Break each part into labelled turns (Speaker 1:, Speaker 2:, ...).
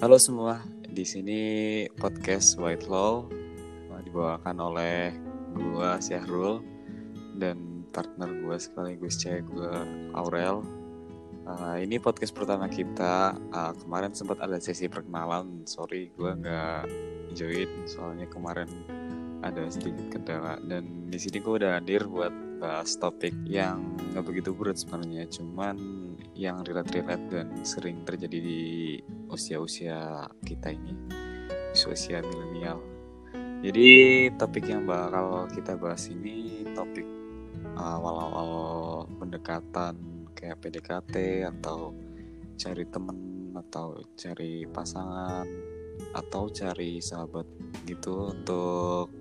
Speaker 1: Halo semua, di sini podcast White Law dibawakan oleh gua Syahrul dan partner gua sekaligus cewek gua Aurel. Uh, ini podcast pertama kita. Uh, kemarin sempat ada sesi perkenalan. Sorry, gua nggak join soalnya kemarin ada sedikit kendala. Dan di sini gua udah hadir buat bahas topik yang nggak begitu berat sebenarnya, cuman yang relate-relate dan sering terjadi di usia-usia kita ini usia milenial. Jadi topik yang bakal kita bahas ini topik awal-awal pendekatan kayak PDKT atau cari temen atau cari pasangan atau cari sahabat gitu untuk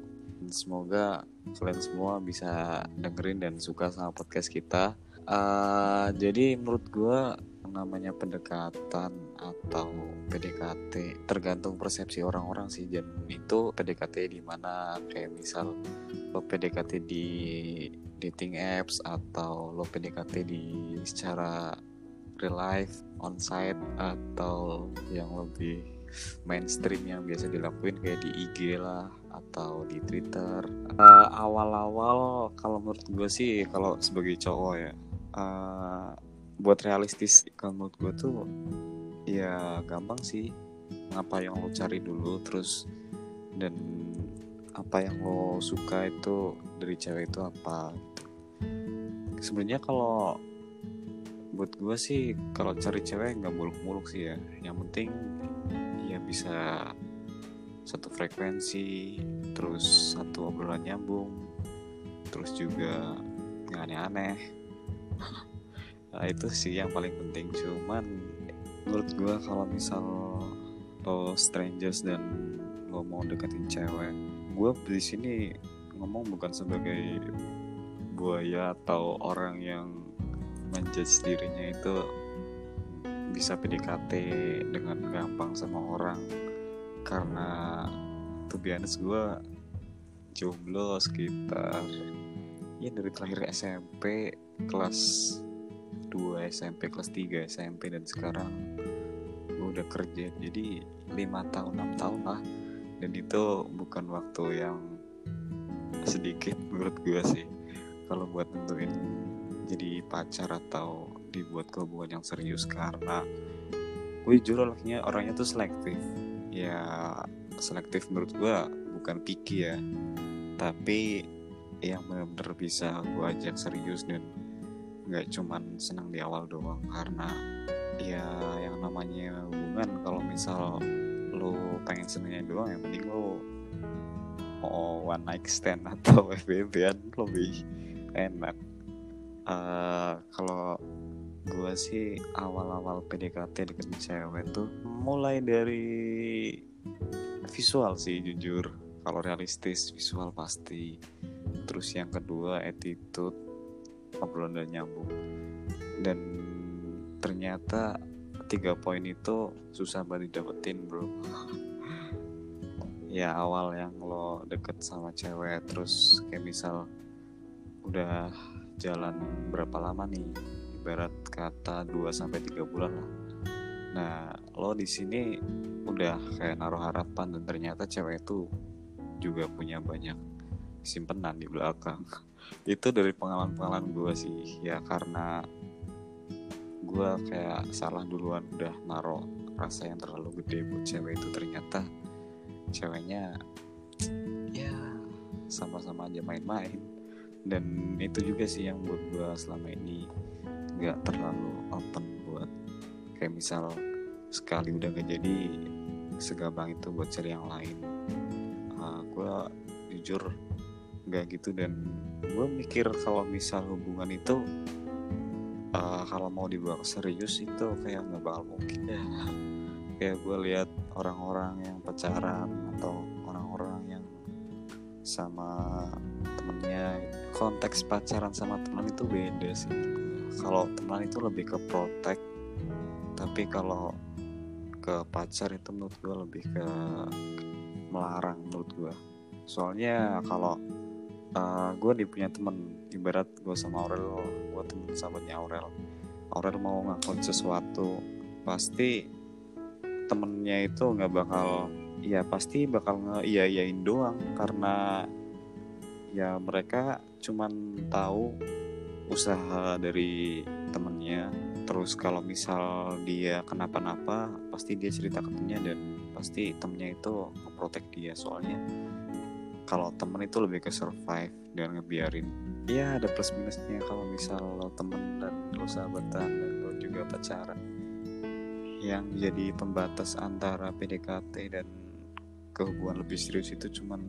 Speaker 1: semoga kalian semua bisa dengerin dan suka sama podcast kita Uh, jadi menurut gue namanya pendekatan atau PDKT tergantung persepsi orang-orang sih dan itu PDKT di mana? Kayak misal lo PDKT di dating apps atau lo PDKT di secara real life on site atau yang lebih mainstream yang biasa dilakuin kayak di IG lah atau di Twitter. Uh, awal-awal kalau menurut gue sih kalau sebagai cowok ya uh, buat realistis kalau menurut gue tuh ya gampang sih. Apa yang lo cari dulu terus dan apa yang lo suka itu dari cewek itu apa. Sebenarnya kalau buat gue sih kalau cari cewek nggak muluk-muluk sih ya. Yang penting ya bisa satu frekuensi terus satu obrolan nyambung terus juga nggak aneh-aneh nah, itu sih yang paling penting. Cuman menurut gue kalau misal lo strangers dan lo mau deketin cewek gue di sini ngomong bukan sebagai buaya atau orang yang menjudge dirinya itu bisa PDKT dengan gampang sama orang. Karena tuh biasa gue jomblo sekitar ya dari terakhir SMP kelas 2 SMP kelas 3 SMP dan sekarang gue udah kerja. Jadi lima tahun enam tahun lah. Dan itu bukan waktu yang sedikit menurut gue sih. Kalau buat tentuin jadi pacar atau dibuat ke hubungan yang serius karena gue jujur orangnya orangnya tuh selektif. Ya selektif menurut gue bukan picky ya. Tapi yang benar-benar bisa gue ajak serius dan nggak cuman senang di awal doang. Karena ya yang namanya hubungan kalau misal lo pengen senengnya doang yang penting lo mau one night stand atau FBB lebih enak. Uh, kalau gue sih awal-awal PDKT deket cewek tuh mulai dari visual sih jujur. Kalau realistis visual pasti terus yang kedua attitude. Obrolan dan nyambung. Dan ternyata tiga poin itu susah banget didapetin bro. Ya awal yang lo deket sama cewek terus kayak misal udah jalan berapa lama nih? Ibarat kata 2 sampai tiga bulan lah. Nah lo di sini udah kayak naruh harapan dan ternyata cewek itu juga punya banyak simpenan di belakang. Itu dari pengalaman-pengalaman gue sih. Ya karena gue kayak salah duluan udah naro rasa yang terlalu gede buat cewek itu. Ternyata ceweknya ya sama-sama aja main-main. Dan itu juga sih yang buat gue selama ini nggak terlalu open buat kayak misal sekali udah gak jadi segampang itu buat cari yang lain. Uh, gue jujur nggak gitu. Dan gue mikir kalau misal hubungan itu uh, kalau mau dibawa serius itu kayak nggak bakal mungkin ya. Kayak gue lihat orang-orang yang pacaran atau orang-orang yang sama temennya. Konteks pacaran sama teman itu beda sih. Kalau teman itu lebih ke protect tapi kalau ke pacar itu menurut gue lebih ke melarang menurut gue soalnya kalau uh, gue nih punya temen. Ibarat gue sama Aurel gue temen sahabatnya Aurel. Aurel mau ngakuin sesuatu pasti temennya itu nggak bakal ya pasti bakal nge iya iyain doang. Karena ya mereka cuman tahu usaha dari temennya. Terus kalau misal dia kenapa-napa pasti dia cerita ke temennya dan pasti temennya itu ngeprotek dia. Soalnya kalau temen itu lebih ke survive dan ngebiarin. Ya ada plus minusnya kalau misal lo temen dan lo sahabatan dan lo juga pacaran. Yang jadi pembatas antara PDKT dan kehubungan lebih serius itu cuman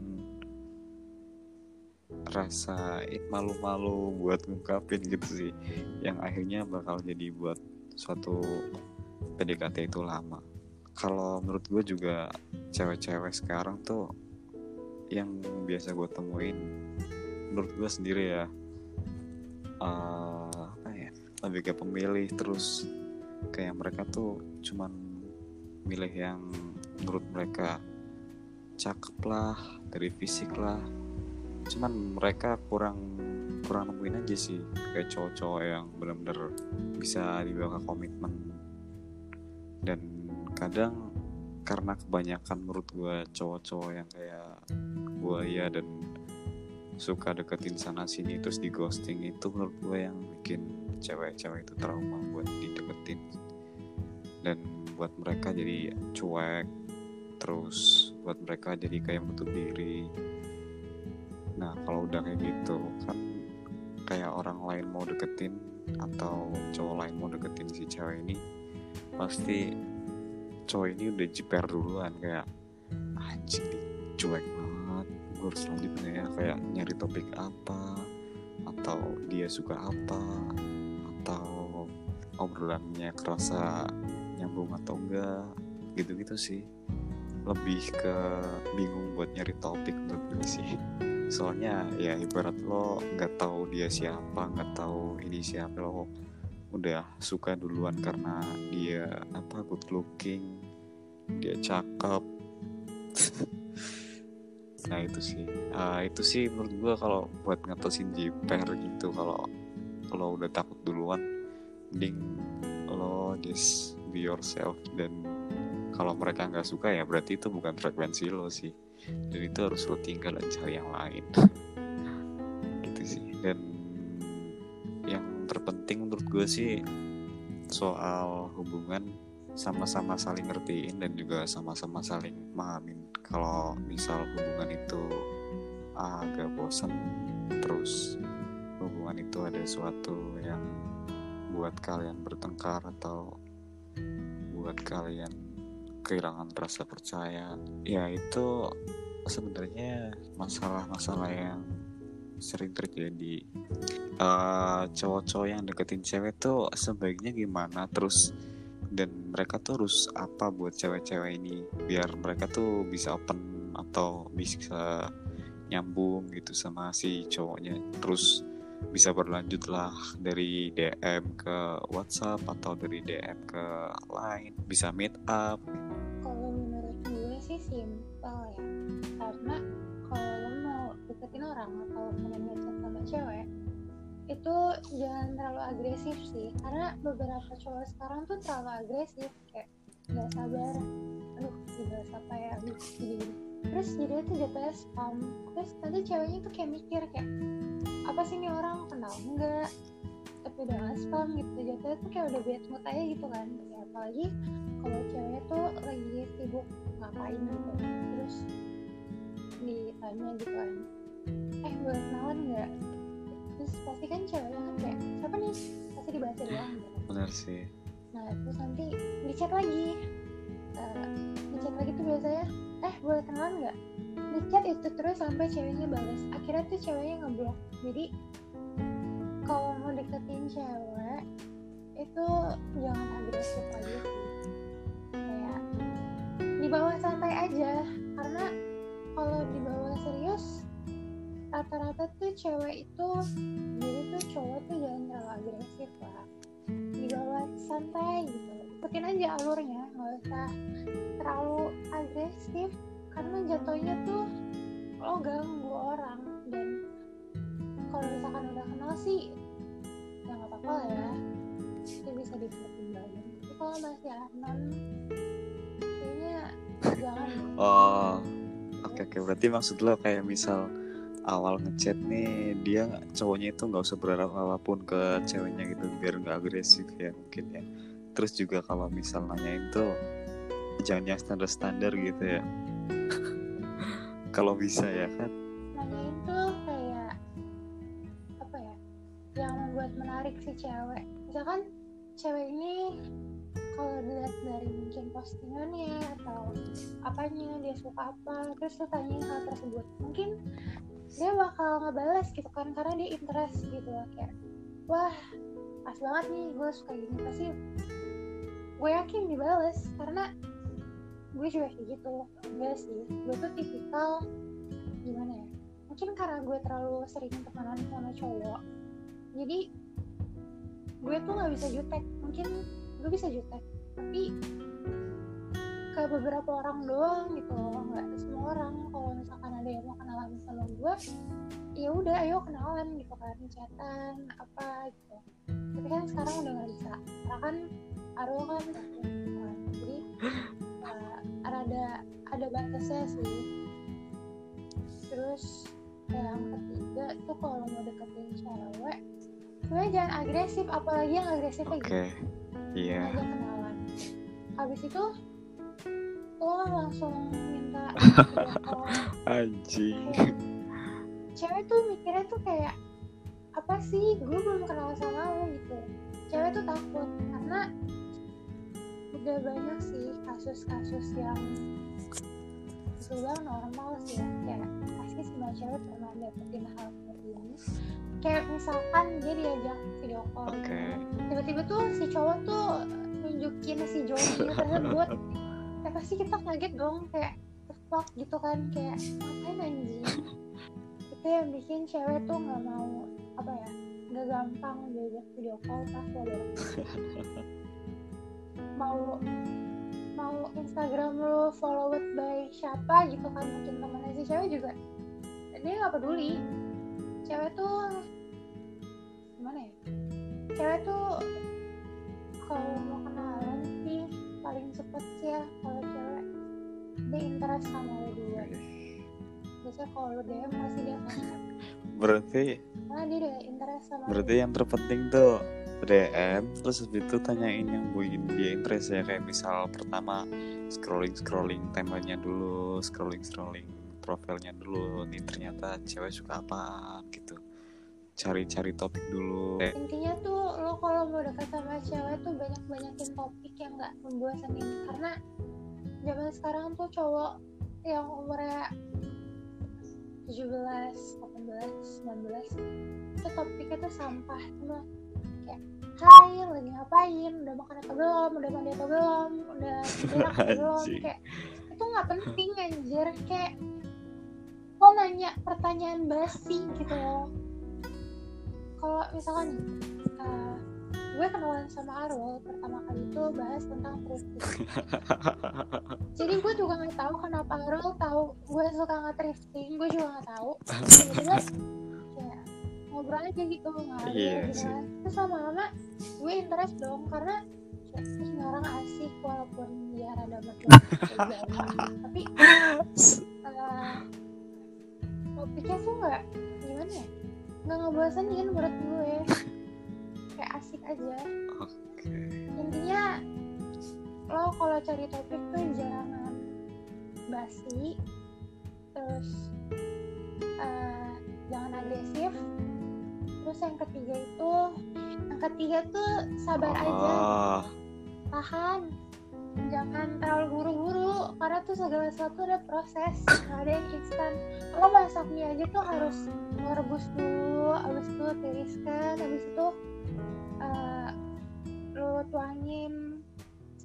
Speaker 1: rasa malu-malu buat ngungkapin gitu sih. Yang akhirnya bakal jadi buat suatu PDKT itu lama. Kalau menurut gue juga cewek-cewek sekarang tuh yang biasa gue temuin menurut gue sendiri ya uh, apa ya lebih ke pemilih terus kayak mereka tuh cuman milih yang menurut mereka cakep lah dari fisik lah. Cuman mereka kurang kurang nemuin aja sih kayak cowok-cowok yang benar-benar bisa dibawa komitmen. Dan kadang karena kebanyakan menurut gue cowok-cowok yang kayak gue ya dan suka deketin sana sini terus di ghosting itu menurut gue yang bikin cewek-cewek itu trauma buat dideketin. Dan buat mereka jadi cuek terus buat mereka jadi kayak menutup diri. Nah kalau udah kayak gitu kan kayak orang lain mau deketin atau cowok lain mau deketin si cewek ini pasti cowok ini udah jiper duluan kayak anjing nih cuek banget gue harus selanjutnya ya kayak nyari topik apa atau dia suka apa atau obrolannya kerasa nyambung atau enggak gitu-gitu sih. Lebih ke bingung buat nyari topik menurut gue sih. Soalnya ya ibarat lo nggak tahu dia siapa nggak tahu ini siapa lo udah suka duluan karena dia apa good looking dia cakep. Nah itu sih. Uh, itu sih menurut gue kalau buat ngatasin jiper gitu kalau lo udah takut duluan mending lo just be yourself. Dan kalau mereka nggak suka ya berarti itu bukan frekuensi lo sih. Dan itu harus lo tinggal dan cari yang lain. Gitu sih. Dan yang terpenting menurut gue sih soal hubungan sama-sama saling ngertiin dan juga sama-sama saling mahamin kalau misal hubungan itu agak bosan terus hubungan itu ada suatu yang buat kalian bertengkar atau buat kalian kehilangan rasa percaya ya itu sebenarnya masalah-masalah yang sering terjadi. Uh, cowok-cowok yang deketin cewek tuh sebaiknya gimana? Terus dan mereka tuh harus apa buat cewek-cewek ini? Biar mereka tuh bisa open atau bisa nyambung gitu sama si cowoknya. Terus bisa berlanjut lah dari DM ke WhatsApp atau dari DM ke Line. Bisa meet up.
Speaker 2: Kalau menurut gue sih simpel ya. Karena kalau lo mau deketin orang atau pengen ngechat sama cewek itu jangan terlalu agresif sih karena beberapa cowok sekarang tuh terlalu agresif kayak nggak sabar. Aduh tidak apa ya? Terus jadi tuh jatuhnya spam. Terus nanti ceweknya tuh kayak mikir kayak apa sih ini orang? Kenal enggak tapi udah spam gitu. Jatuhnya tuh kayak udah bad mood aja gitu kan. Ya apalagi kalau ceweknya tuh lagi sibuk ngapain gitu. Terus ditanya gitu kan eh boleh kenalan nggak terus pasti kan ceweknya kayak siapa nih? Pasti dibaca doang gitu
Speaker 1: benar sih.
Speaker 2: Nah terus nanti dicat lagi. Uh, dicat lagi tuh biasanya eh boleh kenalan nggak? Dicat itu terus sampai ceweknya balas akhirnya tuh ceweknya ngeblok. Jadi kalau mau deketin cewek itu jangan agresif aja kayak di bawah santai aja. Karena kalau di bawah serius rata-rata tuh cewek itu dulu tuh cowok tuh jangan terlalu agresif lah. Dibawa santai gitu. Ikutin aja alurnya nggak usah terlalu agresif. Karena jatuhnya tuh lo ganggu orang. Dan kalau misalkan udah kenal sih ya nggak apa-apa lah ya. Itu bisa dipertimbangkan tapi kalau masih anon kayaknya jangan.
Speaker 1: Oh oke okay, oke. Okay. berarti maksud lo kayak misal awal ngechat nih dia cowoknya itu nggak usah berharap apa pun ke ceweknya gitu biar nggak agresif ya mungkin ya. Terus juga kalau misal nanyain tuh jangan yang standar standar gitu ya. Kalau bisa ya kan?
Speaker 2: Nanyain tuh kayak apa ya yang membuat menarik si cewek. Misalkan cewek ini kalau dilihat dari mungkin postingannya atau apanya dia suka apa terus lu tanyain hal tersebut. Mungkin dia bakal ngebales gitu kan karena dia interest gitu loh kayak wah pas banget nih gue suka gini. Pasti gue yakin dibales karena gue juga kayak gitu enggak sih. Gue tuh tipikal gimana ya mungkin karena gue terlalu sering temenan sama cowok jadi gue tuh nggak bisa jutek. Mungkin gue bisa jutek tapi ke beberapa orang doang gitu. Nggak semua orang. Kalau misalkan ada yang mau kenalan sama gue ya udah ayo kenalan gitu kan. Chatan apa gitu. Tapi kan sekarang udah nggak bisa. Karena kan Arul kan gitu kan. Jadi uh, ada ada batasnya sih. Terus yang ketiga tuh kalau mau deketin cewek sebenarnya jangan agresif. Apalagi yang agresif kayak
Speaker 1: oke.
Speaker 2: Gitu
Speaker 1: iya.
Speaker 2: Aja kenalan. Habis itu lo langsung minta
Speaker 1: anjing.
Speaker 2: Cewek tuh mikirnya tuh kayak apa sih? Gue belum kenal sama lo gitu. Cewek tuh takut karena udah banyak sih kasus-kasus yang bilang normal sih ya. Kayak pasti semua cewek pernah dapetin hal seperti ini. Kayak misalkan dia diajak video call.
Speaker 1: Oke.
Speaker 2: Tiba-tiba tuh si cowok tuh nunjukin si Johnny tersebut ya pasti kita kaget dong kayak "The fuck gitu kan kayak ngapain anjing itu yang bikin cewek tuh nggak mau apa ya nggak gampang diajak video call pas bareng. mau mau Instagram lo followed by siapa gitu kan mungkin temennya si cewek juga dia nggak peduli cewek tuh gimana ya cewek tuh kalau mau kenalan sih paling cepet sih ya kalau cewek. Dia interest sama lo duluan. Biasanya kalau lo DM masih dia
Speaker 1: berarti
Speaker 2: karena dia udah interest sama lo.
Speaker 1: berarti yang terpenting tuh DM terus habis itu tanyain yang bikin dia interest ya kayak misal pertama scrolling scrolling temanya dulu scrolling scrolling profilnya dulu nih ternyata cewek suka apa gitu cari-cari topik dulu.
Speaker 2: Intinya tuh lo kalau mau dekat sama cewek tuh banyak banyakin topik yang nggak membosanin karena zaman sekarang tuh cowok yang umurnya 17, 18, 19 itu topiknya tuh sampah. Semua kayak hai lagi ngapain? Udah makan atau belum? Udah mandi atau belum? Udah tidur atau belum? Kayak itu nggak penting anjir. Kayak lo nanya pertanyaan basi gitu loh kalau misalkan eh, gue kenalan sama Arul pertama kali itu bahas tentang thrifting jadi gue juga nggak tahu kenapa Arul tahu gue suka nge thrifting gue juga nggak tahu. Tiba-tiba kayak ngobrol aja gitu ngalir
Speaker 1: Iya
Speaker 2: gitu kan. Terus lama-lama gue interest dong karena kayak "Ih, ini orang asik walaupun dia rada berdua tapi eh, topiknya tuh nggak gimana ya nggak ngebosenin menurut gue. Kayak asik aja.
Speaker 1: Oke.
Speaker 2: Intinya lo kalau cari topik tuh jangan basi terus eh, jangan agresif. Terus yang ketiga itu yang ketiga tuh sabar aja.
Speaker 1: Oh
Speaker 2: tahan jangan terlalu buru-buru karena tuh segala sesuatu ada proses nggak ada yang instan. Lo masak mie aja tuh harus merebus dulu habis itu tiriskan habis itu eh, lo tuangin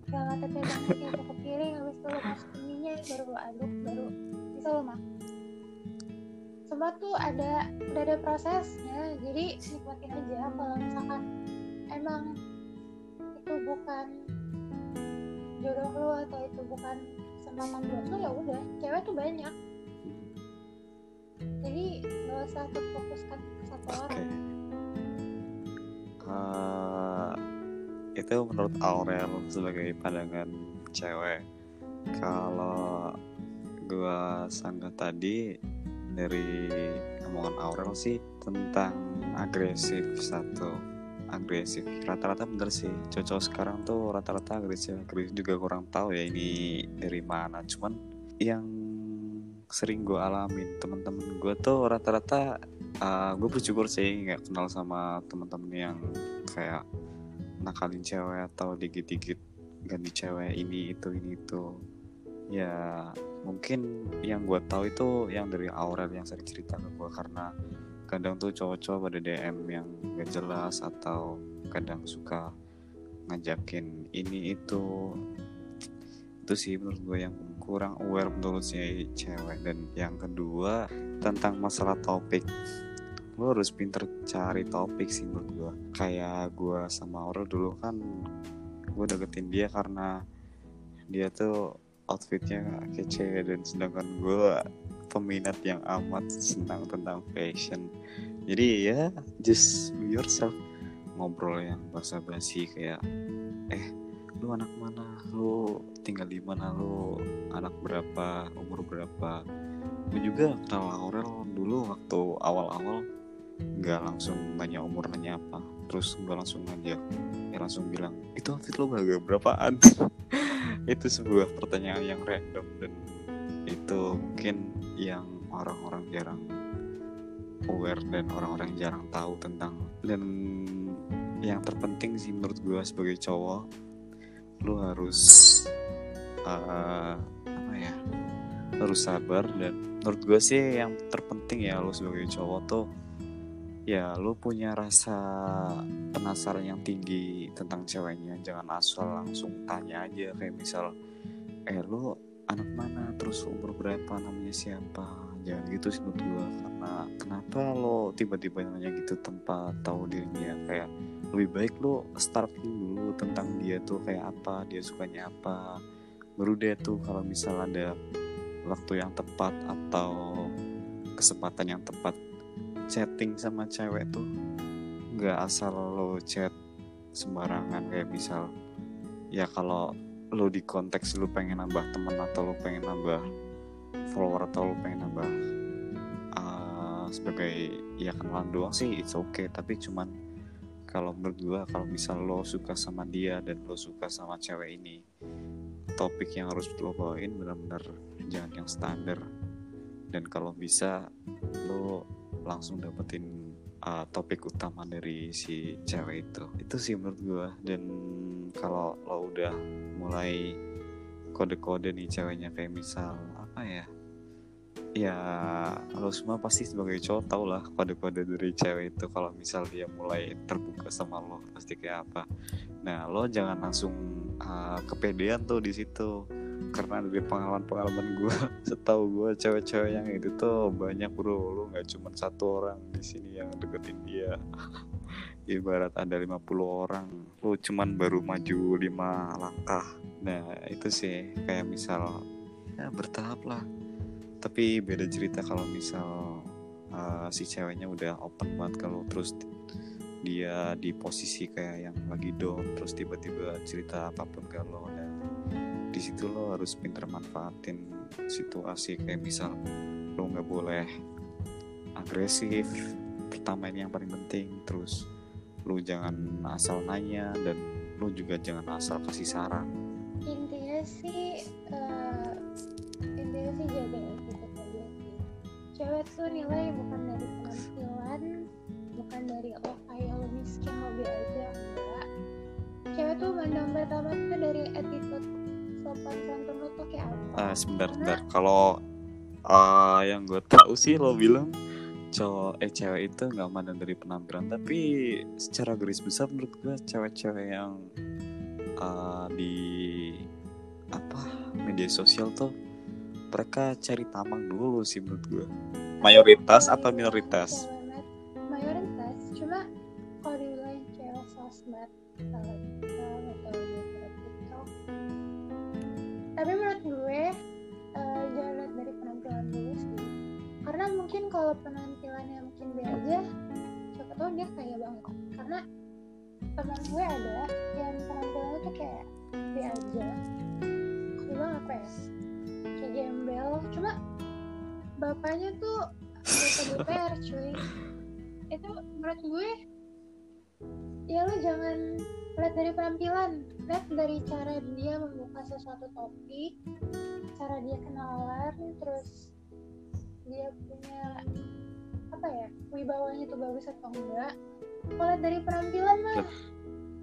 Speaker 2: segala teteh itu ke piring habis itu lo masukin minyak baru lo aduk baru bisa lo makan. Semua tuh ada udah ada prosesnya jadi nikmatin aja kalau misalkan emang itu bukan atau itu bukan kesempatan buat lu ya udah cewek tuh banyak. Jadi nggak usah terfokuskan satu
Speaker 1: oke.
Speaker 2: Orang
Speaker 1: Eh, itu menurut Aurel sebagai pandangan cewek. Kalau gua sanggah tadi dari omongan Aurel sih tentang agresif satu agresif. Rata-rata bener sih. Cocok sekarang tuh rata-rata agresif. Agresif juga kurang tahu ya ini dari mana. Cuman yang sering gue alamin teman-teman gue tuh rata-rata uh, gue bersyukur sih nggak kenal sama teman-teman yang kayak nakalin cewek atau dikit-dikit ganti cewek ini itu ini itu. Ya mungkin yang gue tahu itu yang dari Aurel yang sering cerita ke gue karena kadang tuh cowok-cowok pada DM yang gak jelas atau kadang suka ngajakin ini itu. Itu sih menurut gue yang kurang aware menurut si cewek. Dan yang kedua tentang masalah topik. Lo harus pinter cari topik sih menurut gue. Kayak gue sama Aurel dulu kan gue deketin dia karena dia tuh outfitnya kece dan sedangkan gue peminat yang amat senang tentang fashion. Jadi ya just be yourself. Ngobrol yang basa-basi kayak eh lu anak mana? Lu tinggal di mana? Lu anak berapa? Umur berapa? Gue juga kenal Aurel dulu waktu awal-awal nggak langsung nanya umur nanya apa. Terus gue langsung ngajak ya langsung bilang itu outfit lo harga berapaan? Itu sebuah pertanyaan yang random dan itu mungkin yang orang-orang jarang aware dan orang-orang jarang tahu tentang. Dan yang terpenting sih menurut gue sebagai cowok lu harus uh, apa ya harus sabar dan menurut gue sih yang terpenting ya lu sebagai cowok tuh ya lu punya rasa penasaran yang tinggi tentang ceweknya. Jangan asal langsung tanya aja kayak misal eh lu anak mana terus umur berapa namanya siapa jangan gitu sih menurut gue karena kenapa lo tiba-tiba nanya gitu tempat tahu dirinya kayak lebih baik lo starting dulu tentang dia tuh kayak apa dia sukanya apa. Baru deh tuh kalau misal ada waktu yang tepat atau kesempatan yang tepat chatting sama cewek tuh nggak asal lo chat sembarangan kayak misal ya kalau lo di konteks lo pengen nambah teman atau lo pengen nambah follower atau lo pengen nambah uh, sebagai ya kenalan doang sih it's okay. Tapi cuman kalau menurut gue kalau misal lo suka sama dia dan lo suka sama cewek ini topik yang harus lo bawain benar-benar jangan yang standar. Dan kalau bisa lo langsung dapetin uh, topik utama dari si cewek itu. Itu sih menurut gue dan kalau lo udah mulai kode-kode nih ceweknya kayak misal apa ya? Ya lo semua pasti sebagai cowok tau lah kode-kode dari cewek itu. Kalau misal dia mulai terbuka sama lo pasti kayak apa? Nah lo jangan langsung uh, kepedean tuh di situ. Karena dari pengalaman-pengalaman gue setahu gue cewek-cewek yang itu tuh banyak bro. Lo nggak cuma satu orang di sini yang deketin dia ibarat ada 50 orang lo cuman baru maju lima langkah. Nah itu sih kayak misal ya bertahap lah. Tapi beda cerita kalau misal uh, si ceweknya udah open banget kalau terus dia di posisi kayak yang lagi down terus tiba-tiba cerita apa pun lo dan di situ lo harus pinter manfaatin situasi. Kayak misal lo nggak boleh agresif pertama ini yang paling penting terus lo jangan asal nanya dan lo juga jangan asal kasih saran.
Speaker 2: Intinya sih uh, intinya sih jaga cewek tuh nilai bukan dari penampilan bukan dari oh kayak lo miskin lo aja enggak. Cewek tuh mandang pertama tuh dari attitude sopan santun lo tuh kayak apa?
Speaker 1: Uh, sebentar sebentar. Kalau uh, yang gue tahu sih lo bilang cowok eh cewek itu nggak mandang dari penampilan tapi secara garis besar menurut gue cewek-cewek yang uh, di apa media sosial tuh mereka cari tamang dulu sih menurut gue mayoritas atau minoritas?
Speaker 2: Mayoritas cuma kalau dibilang cewek sosmed atau TikTok. Tapi menurut gue uh, jangan lihat dari penampilan dulu sih. Karena mungkin kalau dia aja. Siapa tahu dia kaya banget. Karena teman gue ada yang penampilannya tuh kayak dia aja. Bilang apa ya? Kayak gembel. Cuma bapaknya tuh anggota DPR cuy. Itu menurut gue ya lo jangan lihat dari penampilan. Lihat dari cara dia membuka sesuatu topik cara dia kenalan terus dia punya apa ya wibawanya itu bagus atau enggak kalau dari penampilan mah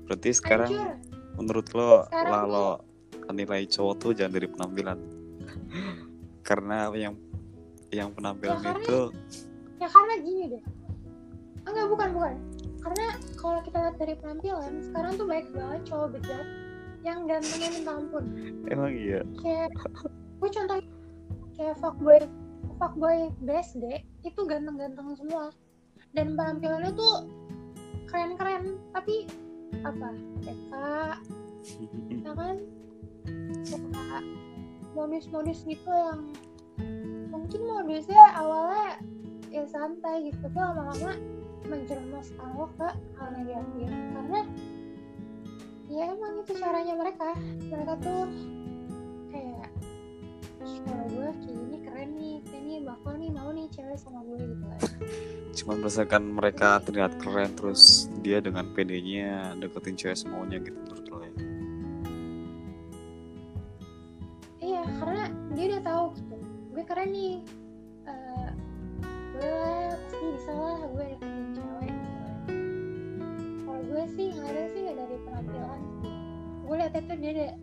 Speaker 1: berarti sekarang
Speaker 2: hancur.
Speaker 1: menurut lo
Speaker 2: Sekarang
Speaker 1: lah
Speaker 2: nih-
Speaker 1: lo nilai cowok tuh jangan dari penampilan. Karena yang yang penampilan
Speaker 2: Ya, karena-
Speaker 1: itu
Speaker 2: ya karena gini deh. Enggak bukan bukan. Karena kalau kita lihat dari penampilan sekarang tuh banyak banget cowok bejat yang gantengnya minta ampun.
Speaker 1: Emang iya?
Speaker 2: Kayak gue contoh kayak fuckboy fuckboy BSD itu ganteng-ganteng semua. Dan penampilannya tuh keren-keren. Tapi apa? TK ya kan? Modus-modus gitu yang mungkin modusnya awalnya ya santai gitu. Tapi lama-lama menjerumuskan lo ke hal negatif. Karena ya emang itu caranya mereka. Mereka tuh kayak "Ih, kalau gue kayak gini keren nih. Kayak ini bakal nih mau nih cewek sama gue gitu kan.
Speaker 1: Cuman berdasarkan mereka terlihat keren terus dia dengan pedenya deketin cewek semuanya gitu menurut lo ya?
Speaker 2: Iya karena dia udah tahu gitu. Gue keren nih. Eh, gue pasti bisa lah gue deketin cewek gitu. Kalau gue sih ngeliatnya sih nggak dari penampilan. Gue liatnya tuh dia ada ya,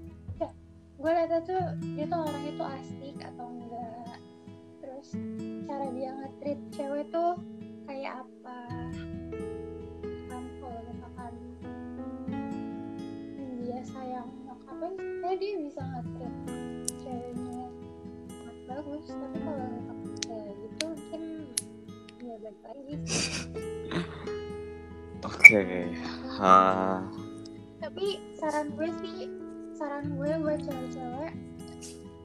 Speaker 2: gue liatnya tuh dia tuh orangnya tuh asik atau enggak. Terus cara dia nge-treat cewek tuh kayak apa? Kan kalau misalkan dia sayang nyokapnya eh dia bisa nge-treat ceweknya sangat bagus tapi kalau misalkan kayak gitu mungkin ya balik lagi
Speaker 1: oke. Ah,
Speaker 2: tapi saran gue sih saran gue buat cewek-cewek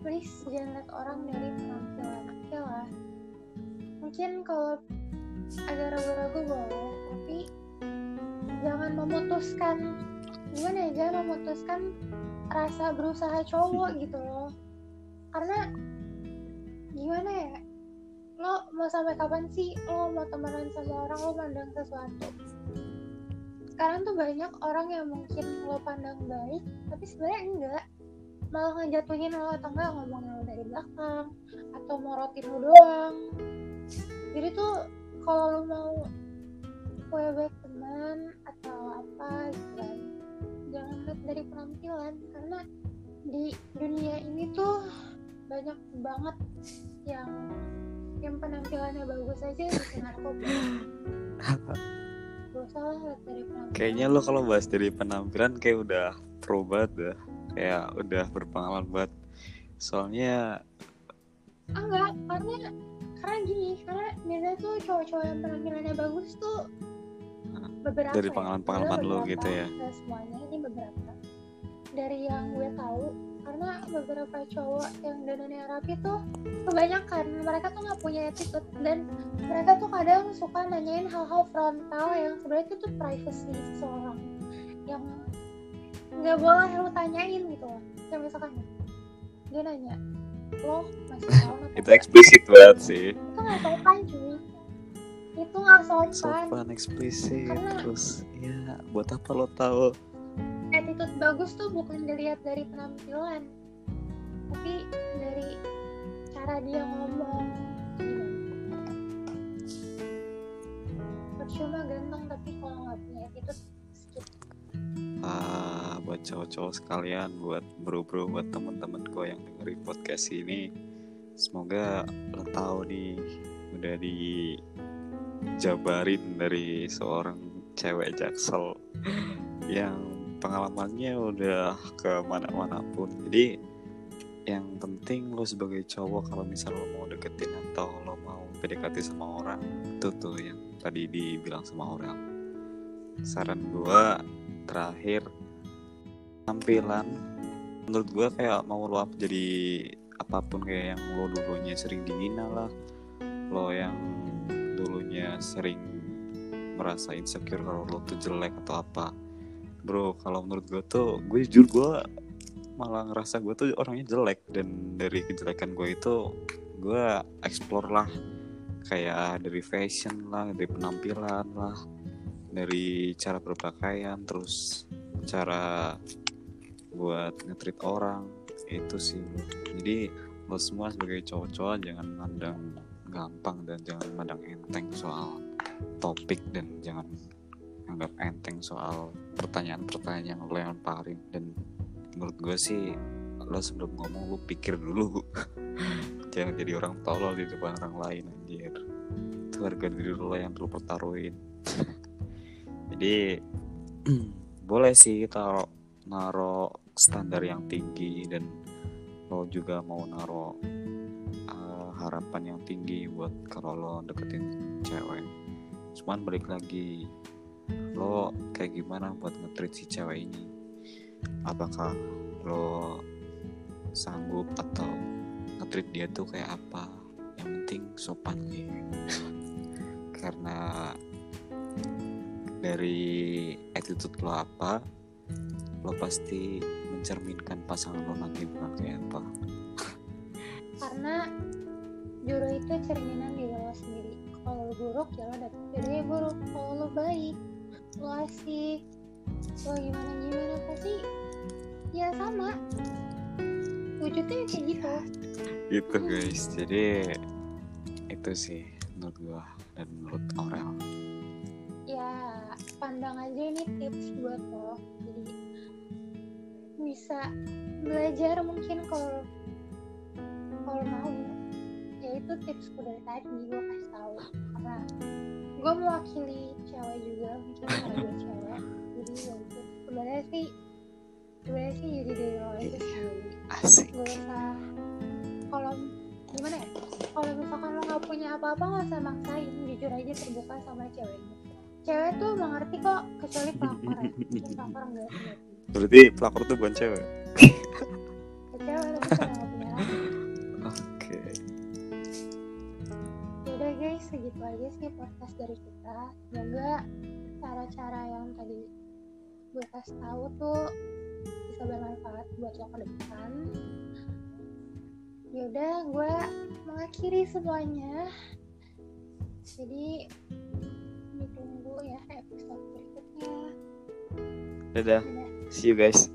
Speaker 2: please jangan lihat orang dari penampilan. Oke lah. Mungkin kalau agak ragu-ragu boleh tapi jangan memutuskan gimana ya jangan memutuskan rasa berusaha cowok gitu loh. Karena gimana ya lo mau sampai kapan sih lo mau temenan sama orang lo mandang sesuatu sekarang tuh banyak orang yang mungkin lo pandang baik tapi sebenarnya enggak. Malah ngejatuhin lo atau enggak ngomongin lo dari belakang atau morotin lo doang. Jadi tuh kalau lo mau baik teman atau apa gitu kan jangan lihat dari penampilan karena di dunia ini tuh banyak banget yang yang penampilannya bagus aja bisa narkoba gak usah lah lihat dari penampilan
Speaker 1: kayaknya lo kalau bahas dari penampilan kayak udah pro banget dah kayak udah berpengalaman banget soalnya
Speaker 2: enggak karena karena gini karena biasanya tuh cowok-cowok yang penampilannya bagus tuh beberapa
Speaker 1: Dari
Speaker 2: ya.
Speaker 1: pengalaman-pengalaman
Speaker 2: Ada
Speaker 1: lo gitu ya.
Speaker 2: semuanya ini beberapa dari yang gue tahu karena beberapa cowok yang dandannya rapi tuh kebanyakan mereka tuh nggak punya attitude. Dan mereka tuh kadang suka nanyain hal-hal frontal yang sebenarnya itu tuh privacy seseorang. Yang nggak boleh lo tanyain gitu. Loh kayak misalkan dia nanya lo masih atau
Speaker 1: itu eksplisit banget sih.
Speaker 2: Itu nggak sopan cuy. Itu nggak sopan.
Speaker 1: Sopan eksplisit terus ya buat apa lo tahu
Speaker 2: attitude bagus tuh bukan dilihat dari penampilan tapi dari cara dia ngomong. Percuma ganteng tapi kalau nggak punya skip.
Speaker 1: Ah buat cowok-cowok sekalian buat bro-bro buat teman-teman gue yang dengerin podcast ini semoga lo tahu nih udah dijabarin dari seorang cewek jaksel yang pengalamannya udah ke mana-mana pun. Jadi yang penting lo sebagai cowok kalau misal lo mau deketin atau lo mau PDKT sama orang itu tuh yang tadi dibilang sama orang. Saran gua terakhir tampilan. Menurut gua kayak mau lo jadi apa pun kayak yang lo dulunya sering dihina lah lo yang dulunya sering merasa insecure kalau lo tuh jelek atau apa bro kalau menurut gue tuh gue jujur gue malah ngerasa gue tuh orangnya jelek. Dan dari kejelekan gue itu gue explore lah. Kayak dari fashion lah dari penampilan lah dari cara berpakaian terus cara buat ngetrit orang. Itu sih jadi lo semua sebagai cowok-cowok jangan mandang gampang dan jangan mandang enteng soal topik dan jangan anggap enteng soal pertanyaan-pertanyaan yang lo lemparin. Dan menurut gue sih lo sebelum ngomong lo pikir dulu. Jangan jadi orang tolol di depan orang lain anjir. Itu harga diri lo yang lo pertaruhin. Jadi boleh sih taro naro standar yang tinggi dan lo juga mau naro uh, harapan yang tinggi buat kalau lo deketin cewek. Cuman balik lagi lo kayak gimana buat ngetrit si cewek ini? Apakah lo sanggup atau ngetrit dia tuh kayak apa? Yang penting sopan nih karena dari attitude lo apa lo pasti mencerminkan pasangan lo nanti bukan kayak apa.
Speaker 2: Karena juru itu cerminan di lo sendiri. Kalau lo buruk ya lo dapet. Jadi buruk. Kalau lo baik lo asik lo gimana gimana? Pasti ya sama. Wujudnya kayak gitu.
Speaker 1: Gitu guys. Jadi itu sih menurut gua dan menurut Aurel.
Speaker 2: Ya pandang aja ini tips buat lo. Jadi bisa belajar mungkin kalau kalau mau. Ya itu tipsku dari tadi. Gue kasih tahu. Karena gue mewakili cewek juga mungkin karena gue cewek. Jadi ya itu sebenarnya sih sebenarnya sih jadi dari lo itu
Speaker 1: asik.
Speaker 2: Gak usah kalau gimana ya? Kalau misalkan lo nggak punya apa-apa nggak usah maksain. Jujur aja terbuka sama ceweknya cewek tuh mengerti kok kecuali pelakor ya. Pelakor enggak
Speaker 1: berarti pelakor tuh bukan cewek?
Speaker 2: Cewek segitu aja sih podcast dari kita. Semoga cara-cara yang tadi gue kasih tahu tuh bisa bermanfaat buat lo ke depan. Yaudah, gue mengakhiri semuanya. Jadi ditunggu ya episode berikutnya.
Speaker 1: dadah
Speaker 2: Dadah.
Speaker 1: see you guys